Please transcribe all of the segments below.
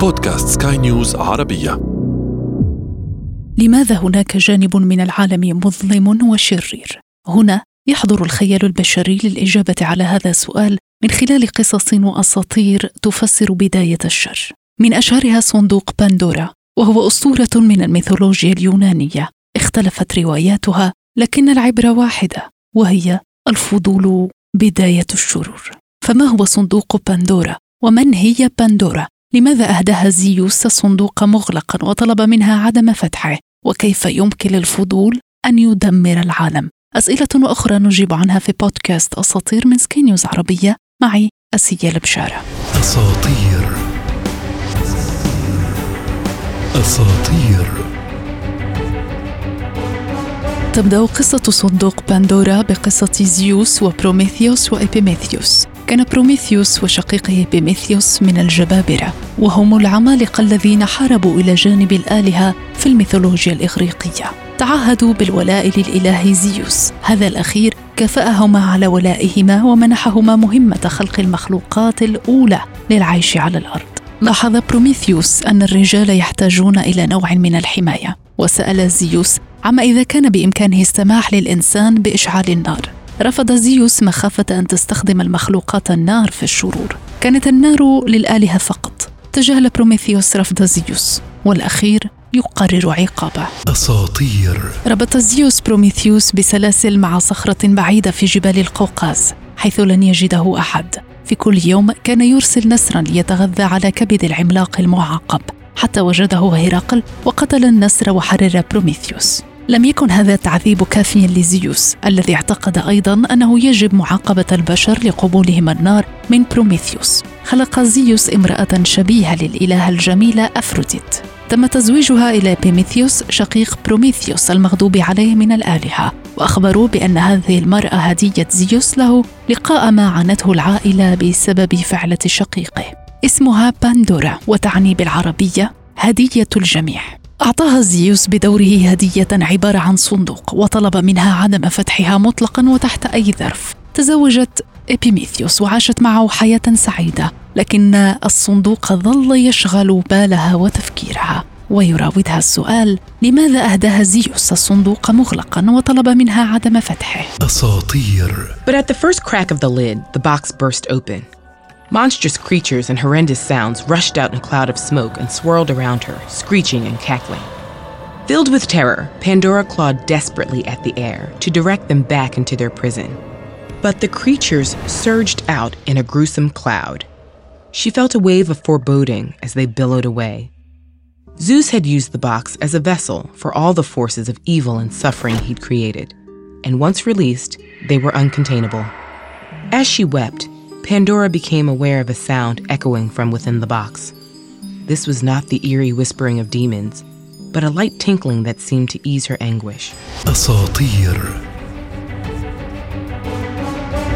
بودكاست سكاي نيوز عربية. لماذا هناك جانب من العالم مظلم وشرير؟ هنا يحضر الخيال البشري للإجابة على هذا السؤال من خلال قصص وأساطير تفسر بداية الشر. من أشهرها صندوق بندورا وهو أسطورة من الميثولوجيا اليونانية. اختلفت رواياتها لكن العبره واحدة وهي الفضول بداية الشرور. فما هو صندوق بندورا ومن هي بندورا لماذا أهداها زيوس الصندوق مغلقا وطلب منها عدم فتحه؟ وكيف يمكن للفضول أن يدمر العالم؟ أسئلة وأخرى نجيب عنها في بودكاست أساطير من سكاي نيوز عربية. معي أسية البشارة. أساطير. أساطير. تبدأ قصة صندوق بندورا بقصة زيوس وبروميثيوس وإبيميثيوس. كان بروميثيوس وشقيقه إبيميثيوس من الجبابرة وهم العمالقة الذين حاربوا إلى جانب الآلهة في الميثولوجيا الإغريقية. تعهدوا بالولاء للإله زيوس. هذا الأخير كافأهما على ولائهما ومنحهما مهمة خلق المخلوقات الأولى للعيش على الأرض. لاحظ بروميثيوس أن الرجال يحتاجون إلى نوع من الحماية وسأل زيوس عما إذا كان بإمكانه السماح للإنسان بإشعال النار؟ رفض زيوس مخافة أن تستخدم المخلوقات النار في الشرور. كانت النار للآلهة فقط. تجاهل بروميثيوس رفض زيوس والأخير يقرر عقابه. أساطير. ربط زيوس بروميثيوس بسلاسل مع صخرة بعيدة في جبال القوقاز حيث لن يجده أحد. في كل يوم كان يرسل نسرا ليتغذى على كبد العملاق المعاقب حتى وجده هرقل وقتل النسر وحرر بروميثيوس. لم يكن هذا التعذيب كافيا لزيوس الذي اعتقد أيضا أنه يجب معاقبة البشر لقبولهم النار من بروميثيوس. خلق زيوس امرأة شبيهة للالهه الجميله أفروديت. تم تزويجها إلى إبيميثيوس شقيق بروميثيوس المغضوب عليه من الآلهة. وأخبروا بأن هذه المرأة هدية زيوس له لقاء ما عانته العائلة بسبب فعلة شقيقه. اسمها باندورا وتعني بالعربية هدية الجميع. أعطاها زيوس بدوره هدية عبارة عن صندوق وطلب منها عدم فتحها مطلقا وتحت أي ظرف. تزوجت إبيميثيوس وعاشت معه حياة سعيدة لكن الصندوق ظل يشغل بالها وتفكيرها. ويراودها السؤال لماذا أهداها زيوس الصندوق مغلقا وطلب منها عدم فتحه؟ أساطير. But at the first crack of the lid, the box burst open. Monstrous creatures and horrendous sounds rushed out in a cloud of smoke and swirled around her, screeching and cackling. Filled with terror, Pandora clawed desperately at the air to direct them back into their prison. But the creatures surged out in a gruesome cloud. She felt a wave of foreboding as they billowed away. Zeus had used the box as a vessel for all the forces of evil and suffering he'd created, and once released, they were uncontainable. As she wept, Pandora became aware of a sound echoing from within the box. This was not the eerie whispering of demons, but a light tinkling that seemed to ease her anguish. أساطير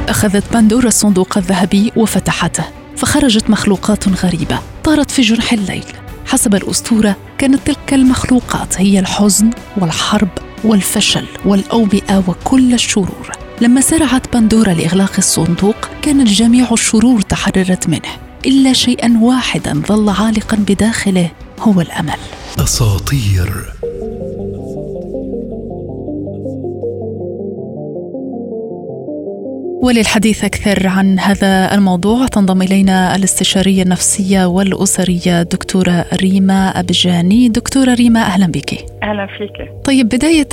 أخذت باندورا الصندوق الذهبي وفتحته فخرجت مخلوقات غريبة طارت في جنح الليل حسب الأسطورة كانت تلك المخلوقات هي الحزن والحرب والفشل والأوبئة وكل الشرور لما سرعت باندورا لإغلاق الصندوق كان جميع الشرور تحررت منه إلا شيئا واحدا ظل عالقا بداخله هو الأمل. أساطير. وللحديث أكثر عن هذا الموضوع تنضم إلينا الاستشارية النفسية والأسرية دكتورة ريما أبجاني دكتورة ريما أهلا بك أهلا فيك طيب بداية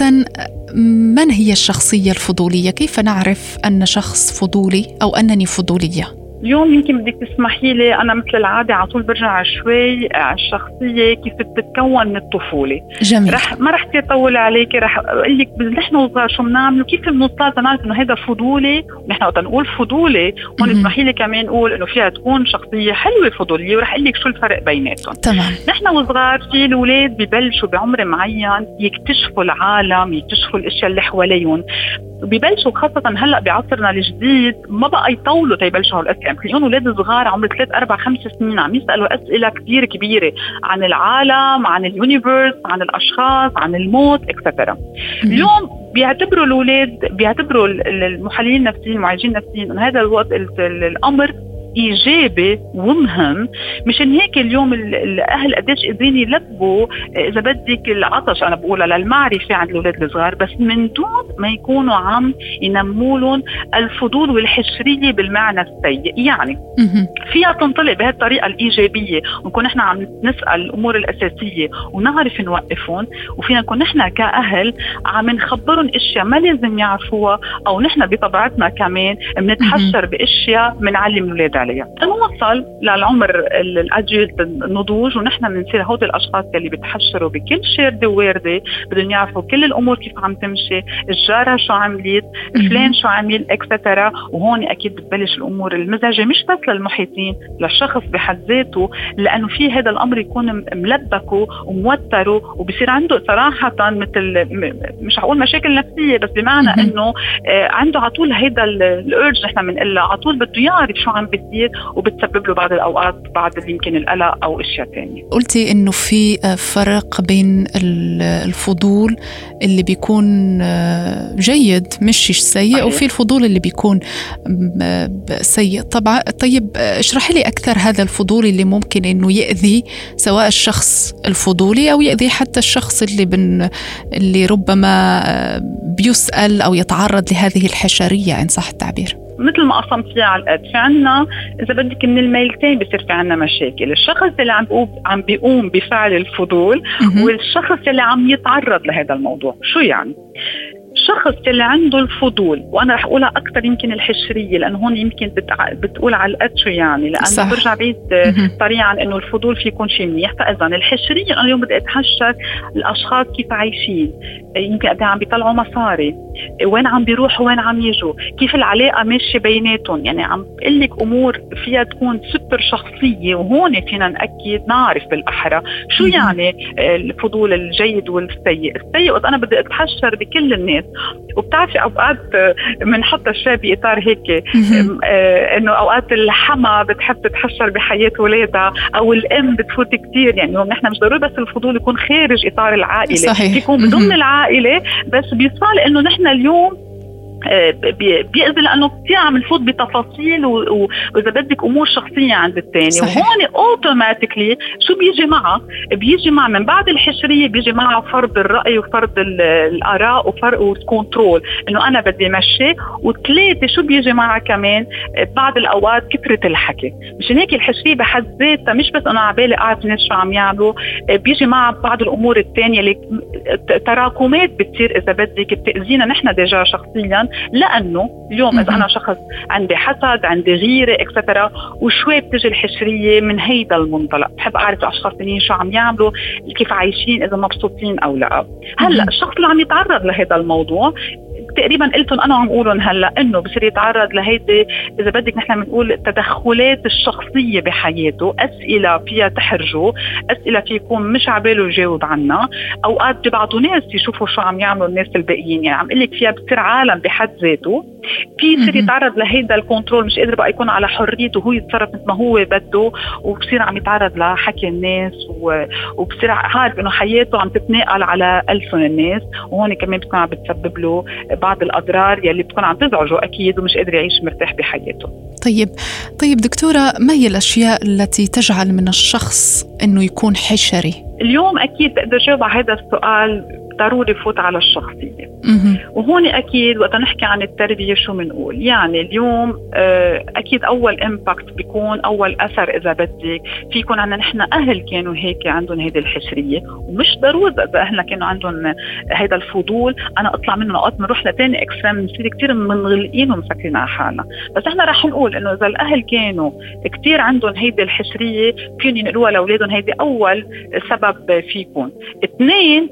من هي الشخصية الفضولية؟ كيف نعرف أن شخص فضولي أو أنني فضولية؟ اليوم يمكن بدك تسمحي لي أنا مثل العادة على طول برجع شوي على الشخصية كيف بتتكون من الطفولة. جميل. رح ما رح كثير طول عليك رح أقول لك نحن وصغار شو بنعمل وكيف بنوصل نعرف إنه هذا فضولي ونحن وقت نقول فضولي هون اسمحي لي كمان نقول إنه فيها تكون شخصية حلوة فضولية ورح أقول لك شو الفرق بيناتهم. تمام. نحن وصغار في الأولاد ببلشوا بعمر معين يكتشفوا العالم يكتشفوا الأشياء اللي حواليهم. ببلشوا خاصة هلأ بعصرنا الجديد ما بقى يطولوا تيبلشوا هالاسئلة يعني تلاقيهم أولاد صغار عمر ثلاث أربع خمس سنين عم يسألوا أسئلة كثير كبيرة عن العالم، عن ال universe، عن الأشخاص، عن الموت etcetera. اليوم بيعتبروا الأولاد بيعتبروا المحللين النفسيين المعالجين النفسيين إنه هذا الوقت الأمر إيجابي ومهم. مشان هيك اليوم الاهل قديش قادرين يلبوا إذا بدك العطش أنا بقولها للمعرفه عند الأولاد الصغار بس من دون ما يكونوا عم ينموا لهم الفضول والحشرية بالمعنى السيء. يعني فيها تنطلق بهالطريقة الإيجابية. ونكون نحن عم نسأل الأمور الأساسية ونعرف نوقفهم. وفينا نكون نحن كأهل عم نخبرهم أشياء ما لازم يعرفوها أو نحن بطبيعتنا كمان بنتحشر بأشياء بنعلم الاولاد عليها. نوصل للعمر الادجلت النضوج ونحن بنصير هودي الأشخاص اللي بتحشروا بكل شارده وارده بدهم يعرفوا كل الأمور كيف عم تمشي الجاره شو عملت فلان شو عمل etcetera وهون أكيد بتبلش الأمور. المزعجه مش بس للمحيطين للشخص بحد ذاته لأنه في هذا الأمر يكون ملبكه وموتره وبصير عنده صراحة مثل مش حقول مشاكل نفسية بس بمعنى إنه آه، عنده على طول هيدا ال urge نحن بنقول على طول بده يعرف شو عم بيصير كثير وبتسبب له بعض الأوقات بعض يمكن القلق أو أشياء ثانية قلتي إنه في فرق بين الفضول اللي بيكون جيد مش سيء وفي الفضول اللي بيكون سيء. طبعا طيب اشرحي لي أكثر هذا الفضول اللي ممكن إنه يأذي سواء الشخص الفضولي أو يأذي حتى الشخص اللي بن اللي ربما بيسأل أو يتعرض لهذه الحشرية إن صح التعبير؟ مثل ما قسمت فيها على القد في عنا إذا بدك من الميلتين بصير في عنا مشاكل. الشخص اللي عم عم بيقوم بفعل الفضول والشخص اللي عم يتعرض لهذا الموضوع شو يعني؟ الشخص اللي عنده الفضول وأنا رح أقولها أكثر يمكن الحشرية لأنه هون يمكن بتع... بتقول على القد شو يعني لأنه صح. برجع بعيد سريعا إنه الفضول في يكون شيء منيح. فاذا الحشرية أنا اليوم بدي اتحشر الأشخاص كيف عايشين. يمكن قد إيه عم بيطلعوا مصاري. وين عم بيروحوا؟ وين عم يجوا؟ كيف العلاقة ماشية بيناتهم؟ يعني عم بقول لك أمور فيها تكون سوبر شخصية وهون فينا نأكد نعرف بالأحرى شو يعني الفضول الجيد والسيء. السيء وقت أنا بدي أتحشر بكل الناس وبتعرفي أوقات بنحط الشيء بإطار هيك آه، إنه أوقات الحما بتحب تتحشر بحياة اولادها أو الأم بتفوت كثير يعني نحن مش ضروري بس الفضول يكون خارج إطار العائلة. صحيح. يكون ضمن العائلة بس بيصال انه نحن اليوم آه، بيأذي لأنه كثير عم نفوت بتفاصيل وإذا بدك أمور شخصية عند الثاني وهون automatically شو بيجي معها؟ بيجي مع من بعد الحشرية بيجي معها فرض الرأي وفرض الآراء وفرق وال control إنه أنا بدي مشي. وثلاثة شو بيجي معها كمان؟ بعض الأوقات كثرة الحكي. مشان هيك الحشرية بحد ذاتها مش بس أنا على بالي أعرف الناس شو عم يعملوا. بيجي معها بعض الأمور الثانية اللي تراكمات بتصير إذا بدك بتأذينا نحن déjà شخصيا. لأنه اليوم إذا أنا شخص عندي حسد عندي غيرة extra وشوي بتجي الحشرية من هيدا المنطلق. بحب أعرف الأشخاص الثانيين شو عم يعملوا كيف عايشين إذا مبسوطين أو لا. هلأ الشخص اللي عم يتعرض لهذا الموضوع تقريبا قلتهم أنا عم اقولهم هلأ إنه بصير يتعرض لهيدي إذا بدك نحن بنقول التدخلات الشخصية بحياته أسئلة فيها تحرجه أسئلة في يكون مش عباله يجاوب عنها. أوقات ببعضوا ناس يشوفوا شو عم يعملوا الناس الباقيين يعني عم أقول لك فيها بتصير عالم بحد ذاته. في يصير يتعرض لهيدا الكنترول مش قادر بقى يكون على حريته وهو يتصرف مثل ما هو بده وبصير عم يتعرض لحكي الناس وبصير عارف إنه حياته عم تتناقل على السن الناس وهون كمان بتكون عم بتسبب له بعض الأضرار يلي بتكون عم تزعجه أكيد ومش قادر يعيش مرتاح بحياته. طيب طيب دكتورة ما هي الأشياء التي تجعل من الشخص إنه يكون حشري؟ اليوم أكيد بقدر جاوب على هذا السؤال ضروري فوت على الشخصية. وهون أكيد وقت نحكي عن التربية شو بنقول يعني اليوم آه، أكيد أول impact بيكون أول أثر إذا بدك. في يكون عندنا نحن أهل كانوا هيك عندهم هيدي الحشريه ومش ضروري إذا اهلنا كانوا عندهم هيدا الفضول أنا أطلع منه أوقات بنروح لثاني extreme بنصير كثير منغلقين ومسكرين على حالنا. بس إحنا رح نقول إنه إذا الأهل كانوا كثير عندهم هيدي الحشريه فيهم ينقلوها لأولادهم. هيدي أول سبب فيكم اثنين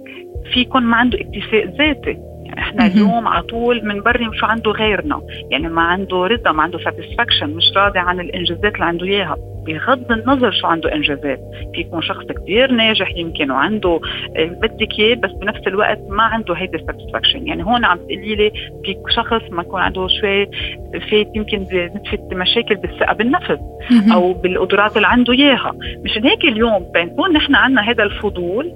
في يكون ما عنده اكتفاء ذاتي. يعني إحنا اليوم على طول بنبرم شو عنده غيرنا. يعني ما عنده رضا ما عنده satisfaction مش راضي عن الإنجازات اللي عنده إياها. بغض النظر شو عنده إنجازات. في يكون شخص كثير ناجح يمكن وعنده آه، بدك إياه بس بنفس الوقت ما عنده هيدي ال satisfaction يعني هون عم تقولي لي في شخص ما يكون عنده شوي فات يمكن نتفه مشاكل بالثقة بالنفس أو بالقدرات اللي عنده إياها. مشان هيك اليوم بنكون نحن عندنا هذا الفضول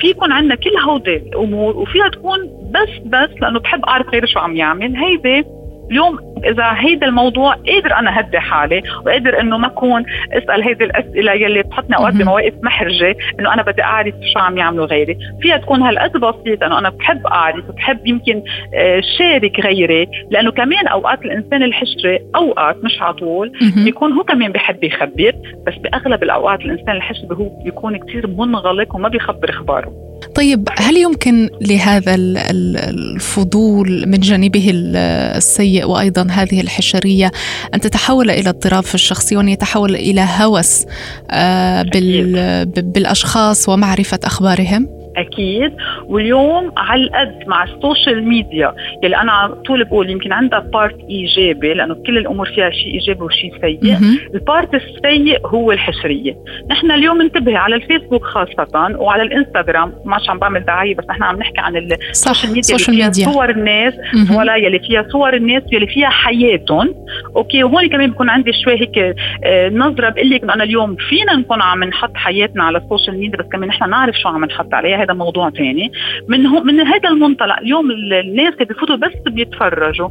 في يكون عندنا كل هودي الأمور وفيها تكون بس بس لأنه بحب أعرف غيره شو عم يعمل. هيدي اليوم إذا هيدا الموضوع قادر أنا هدي حالي وقادر إنه ما أكون أسأل هيدي الأسئلة يلي بتحطني أوقات بمواقف محرجة إنه أنا بدي أعرف شو عم يعملوا غيري. فيها تكون هالقد بسيطه إنه أنا بحب أعرف بحب يمكن آه، شارك غيري لأنه كمان أوقات الإنسان الحشري أوقات مش على طول بيكون هو كمان بحب يخبر بس بأغلب الأوقات الإنسان الحشري هو بيكون كثير منغلق وما بيخبر أخباره. طيب هل يمكن لهذا الفضول من جانبه السيء وأيضا هذه الحشرية أن تتحول إلى اضطراب في الشخص وأن يتحول إلى هوس آه، بالأشخاص ومعرفة أخبارهم؟ أكيد. واليوم على القد مع ال social media يلي أنا على طول بقول يمكن عندها part إيجابي لأنه كل الأمور فيها شيء إيجابي وشيء سيء. ال part السيء هو الحشرية. نحن اليوم انتبه على الفيسبوك خاصة وعلى الإنستغرام ماش عم بعمل دعايه بس نحن عم نحكي عن ال social media اللي فيها ميديا. صور الناس ولا يلي فيها صور الناس يلي فيها حياتهم. أوكي وهون كمان بكون عندي شوي هيك آه، نظرة بقول لك إنه أنا اليوم فينا نكون عم نحط حياتنا على ال social media بس كمان نحن نعرف شو عم نحط عليها. هذا موضوع ثاني من هو من هذا المنطلق اليوم الناس اللي بفوتوا بس بيتفرجوا.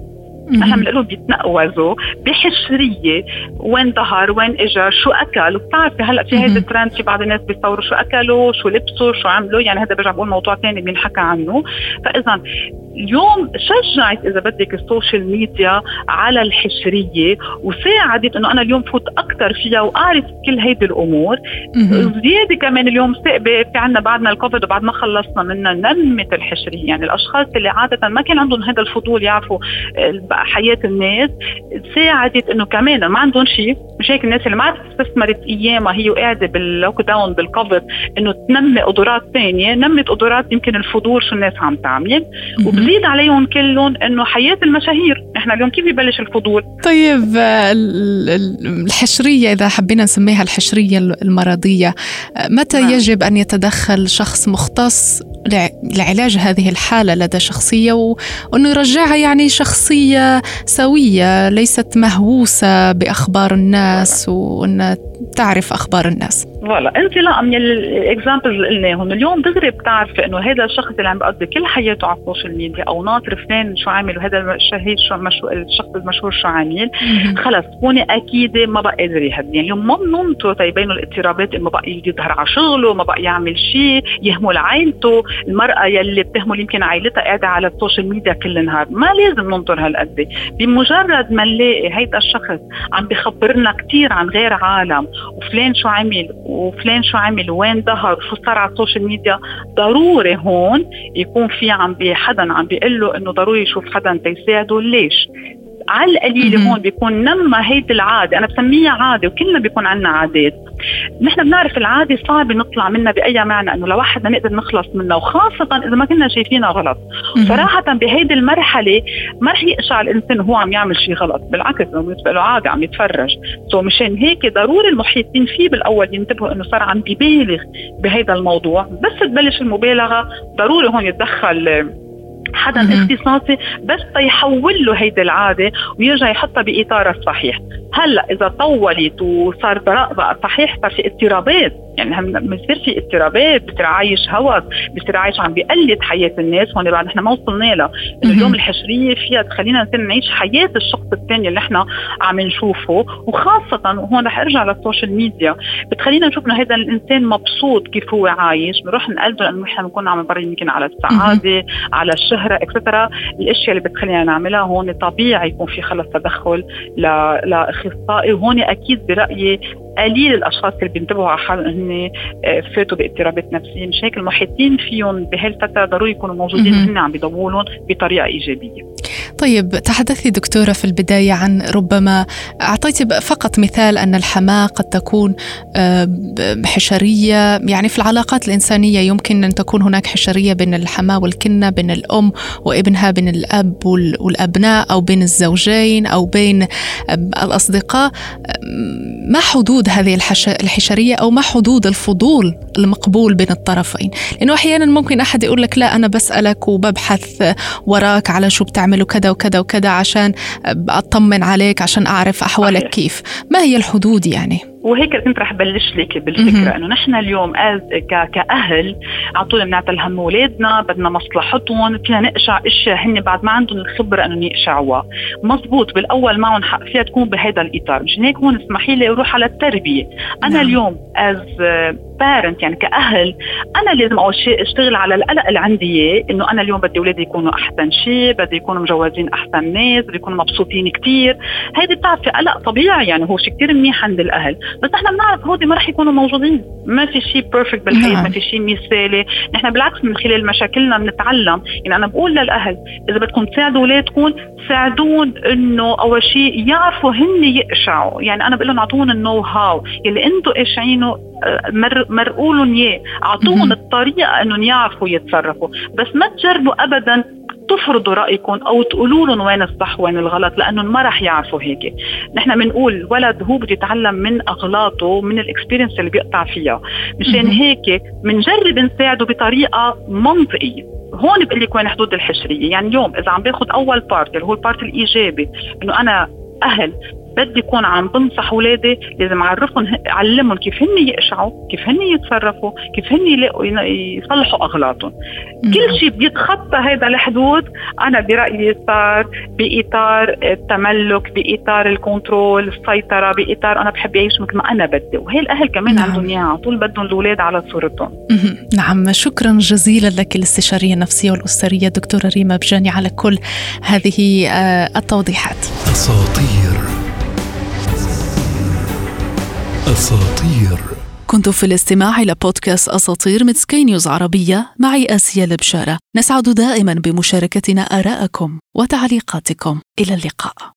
نحن بنقول بيتنقوزوا بحشرية وين ظهر وين اجى شو اكل وبتعرفي هلأ في هيدا الترند في بعض الناس بيصوروا شو أكلوا شو لبسوا شو عملوا. يعني هذا برجع بقول موضوع ثاني بينحكى عنه. فإذا اليوم شجعت إذا بدك ال social media على الحشرية وساعدت إنه أنا اليوم فوت أكثر فيها وأعرف كل هيدي الأمور. زيادة كمان اليوم ثقبه في عندنا بعدنا الكوفيد وبعد ما خلصنا منها نمت الحشرية. يعني الأشخاص اللي عادة ما كان عندهم هذا الفضول يعرفوا حياة الناس ساعدت إنه كمان ما عندهم شيء. مش هيك الناس اللي ما استثمرت أيامها هي وقاعدة باللوك داون بالكوفيد إنه تنمي قدرات ثانية. نمت قدرات يمكن الفضول شو الناس عم تعمل. وبزيد عليهم كلهم إنه حياة المشاهير. إحنا اليوم كيف يبلش الفضول؟ طيب الحشرية إذا حبينا نسميها الحشرية المرضية متى نعم. يجب أن يتدخل شخص مختص لعلاج هذه الحالة لدى شخصية وأنه يرجعها يعني شخصية سوية ليست مهووسة بأخبار الناس وأن تعرف أخبار الناس. voilà انطلاقا من ال examples اللي قلناهم اليوم دغري بتعرفي إنه هذا الشخص اللي عم بقضي كل حياته على ال social media أو ناطر فلان شو عامل وهذا الشهير شو مشو الشخص المشهور شو عامل خلص كوني اكيده ما بقى قادر يهدي. يعني اليوم ما بننطر تيبينوا الاضطرابات ما بقى يظهر على شغله ما بقى يعمل شيء يهمل عائلته المرأة يلي بتهمل يمكن عائلتها قاعدة على ال social media كل النهار. ما لازم ننطر هالقد. بمجرد ما نلاقي هيدا الشخص عم بخبرنا كثير عن غير عالم وفلان شو عمل وفلان شو عمل وين ظهر وشو صار على ال social media ضروري هون يكون في عم حدا عم بيقول له إنه ضروري يشوف حدا تيساعده. ليش؟ على القليل هون بيكون نما هيدي العادة أنا بسميها عادة وكلنا بيكون عندنا عادات. نحن بنعرف العادة صعب نطلع منها بأي معنى إنه لو واحد نقدر نخلص منها وخاصة إذا ما كنا شايفينها غلط. صراحة بهيدي المرحلة ما رح يقشع الإنسان وهو عم يعمل شيء غلط بالعكس إنه بالنسبة له عادي عم يتفرج. سو مشان هيك ضروري المحيطين فيه بالأول ينتبهوا إنه صار عم بيبالغ بهذا الموضوع. بس تبلش المبالغة ضروري هون يتدخل حدا اختصاصي بس يحول له هيدي العادة ويرجع يحطها باطارها الصحيح. هلأ إذا طولت وصار بقى صحيح صار في اضطرابات. يعني بصير في اضطرابات بصير عايش هوس بصير عايش عم بيقلد حياة الناس هون بعد نحن ما وصلنا لها. اليوم الحشرية فيها تخلينا نصير نعيش حياة الشخص الثاني اللي إحنا عم نشوفه. وخاصة وهون رح أرجع للسوشيال ميديا. بتخلينا نشوف إنه هذا الإنسان مبسوط كيف هو عايش. بنروح نقلده لأنه نحن بنكون عم نبرر يمكن على السعادة على الشهرة اكسترا الأشياء اللي بتخلينا نعملها هون طبيعي يكون في خلص تدخل لأخصائي وهون أكيد برأيي قليل الأشخاص اللي بينتبهوا على حالهم هن آه، فاتوا باضطرابات نفسية. مش هيك المحيطين فيهم بهالفترة ضروري يكونوا موجودين هن عم بيضووا لهم بطريقة إيجابية. طيب تحدثي دكتورة في البداية عن ربما أعطيتي فقط مثال أن الحماة قد تكون آه، حشرية. يعني في العلاقات الإنسانية يمكن أن تكون هناك حشرية بين الحماة والكنة بين الأم وإبنها بين الأب والأبناء أو بين الزوجين أو بين الأصدقاء. ما حدود هذه الحشرية أو ما حدود الفضول المقبول بين الطرفين؟ لأنه أحيانا ممكن أحد يقول لك لا أنا بسألك وببحث وراك على شو بتعمل وكذا. وكذا وكذا عشان أطمن عليك عشان أعرف أحوالك كيف ما هي الحدود يعني؟ وهيك كنت رح بلش لك بالفكرة إنه نحن اليوم كأهل على طول بنعطي هم أولادنا بدنا مصلحتهم فينا نقشع إشياء هن بعد ما عندهم الخبرة إنه يقشعوها. مزبوط بالأول معهم حق فيها تكون بهذا الإطار. مشان هيك هون اسمحي لي أروح على التربية. أنا نعم. اليوم as parent يعني كأهل أنا لازم أول شيء أشتغل على القلق اللي عندي إياه إنه أنا اليوم بدي أولادي يكونوا أحسن شيء بدي يكونوا مجوزين أحسن ناس بدي يكونوا مبسوطين كثير هيدي بتعرفي قلق طبيعي يعني هو شيء كثير منيح عند الأهل. بس نحن بنعرف هودي ما رح يكونوا موجودين. ما في شيء perfect بالحياة نعم. ما في شيء مثالي. نحن بالعكس من خلال مشاكلنا بنتعلم. يعني أنا بقول للأهل إذا بدكم تساعدوا أولادكم ساعدون إنه أول شيء يعرفوا هن يقشعوا. يعني أنا بقول لهم أعطوهم ال know-how يلي أنتم قاشعينه مر مرقوا لهم إياه. أعطوهم الطريقة إنهم يعرفوا يتصرفوا. بس ما تجربوا ابدا تفرضوا رأيكم أو تقولوا لهم وين الصح وين الغلط لأنهم ما راح يعرفوا هيك. نحن بنقول الولد هو بده يتعلم من أغلاطه من ال experience اللي بيقطع فيها. مشان هيك بنجرب نساعده بطريقة منطقية. هون بقول لك وين حدود الحشرية. يعني اليوم إذا عم باخذ أول part اللي هو ال part الإيجابي إنه أنا أهل بدي اكون عم بنصح اولادي لازم أعرفهم أعلمهم كيف هن يقشعوا كيف هن يتصرفوا كيف هن يلاقوا يصلحوا أغلاطهم. كل شيء بيتخطى هذا الحدود. أنا برأيي صار بإطار التملك بإطار ال control السيطرة بإطار أنا بحب اعيش مثل ما أنا بدي. وهي الأهل كمان نعم. عندهم إياها. على طول بدهم الأولاد على صورتهم. نعم. شكرا جزيلا لك الاستشارية النفسية والأسرية دكتورة ريما بجاني على كل هذه آه، التوضيحات. أساطير أساطير. كنت في الاستماع إلى بودكاست أساطير من سكاي نيوز عربية معي آسيا البشارة نسعد دائما بمشاركتنا آراءكم وتعليقاتكم. إلى اللقاء.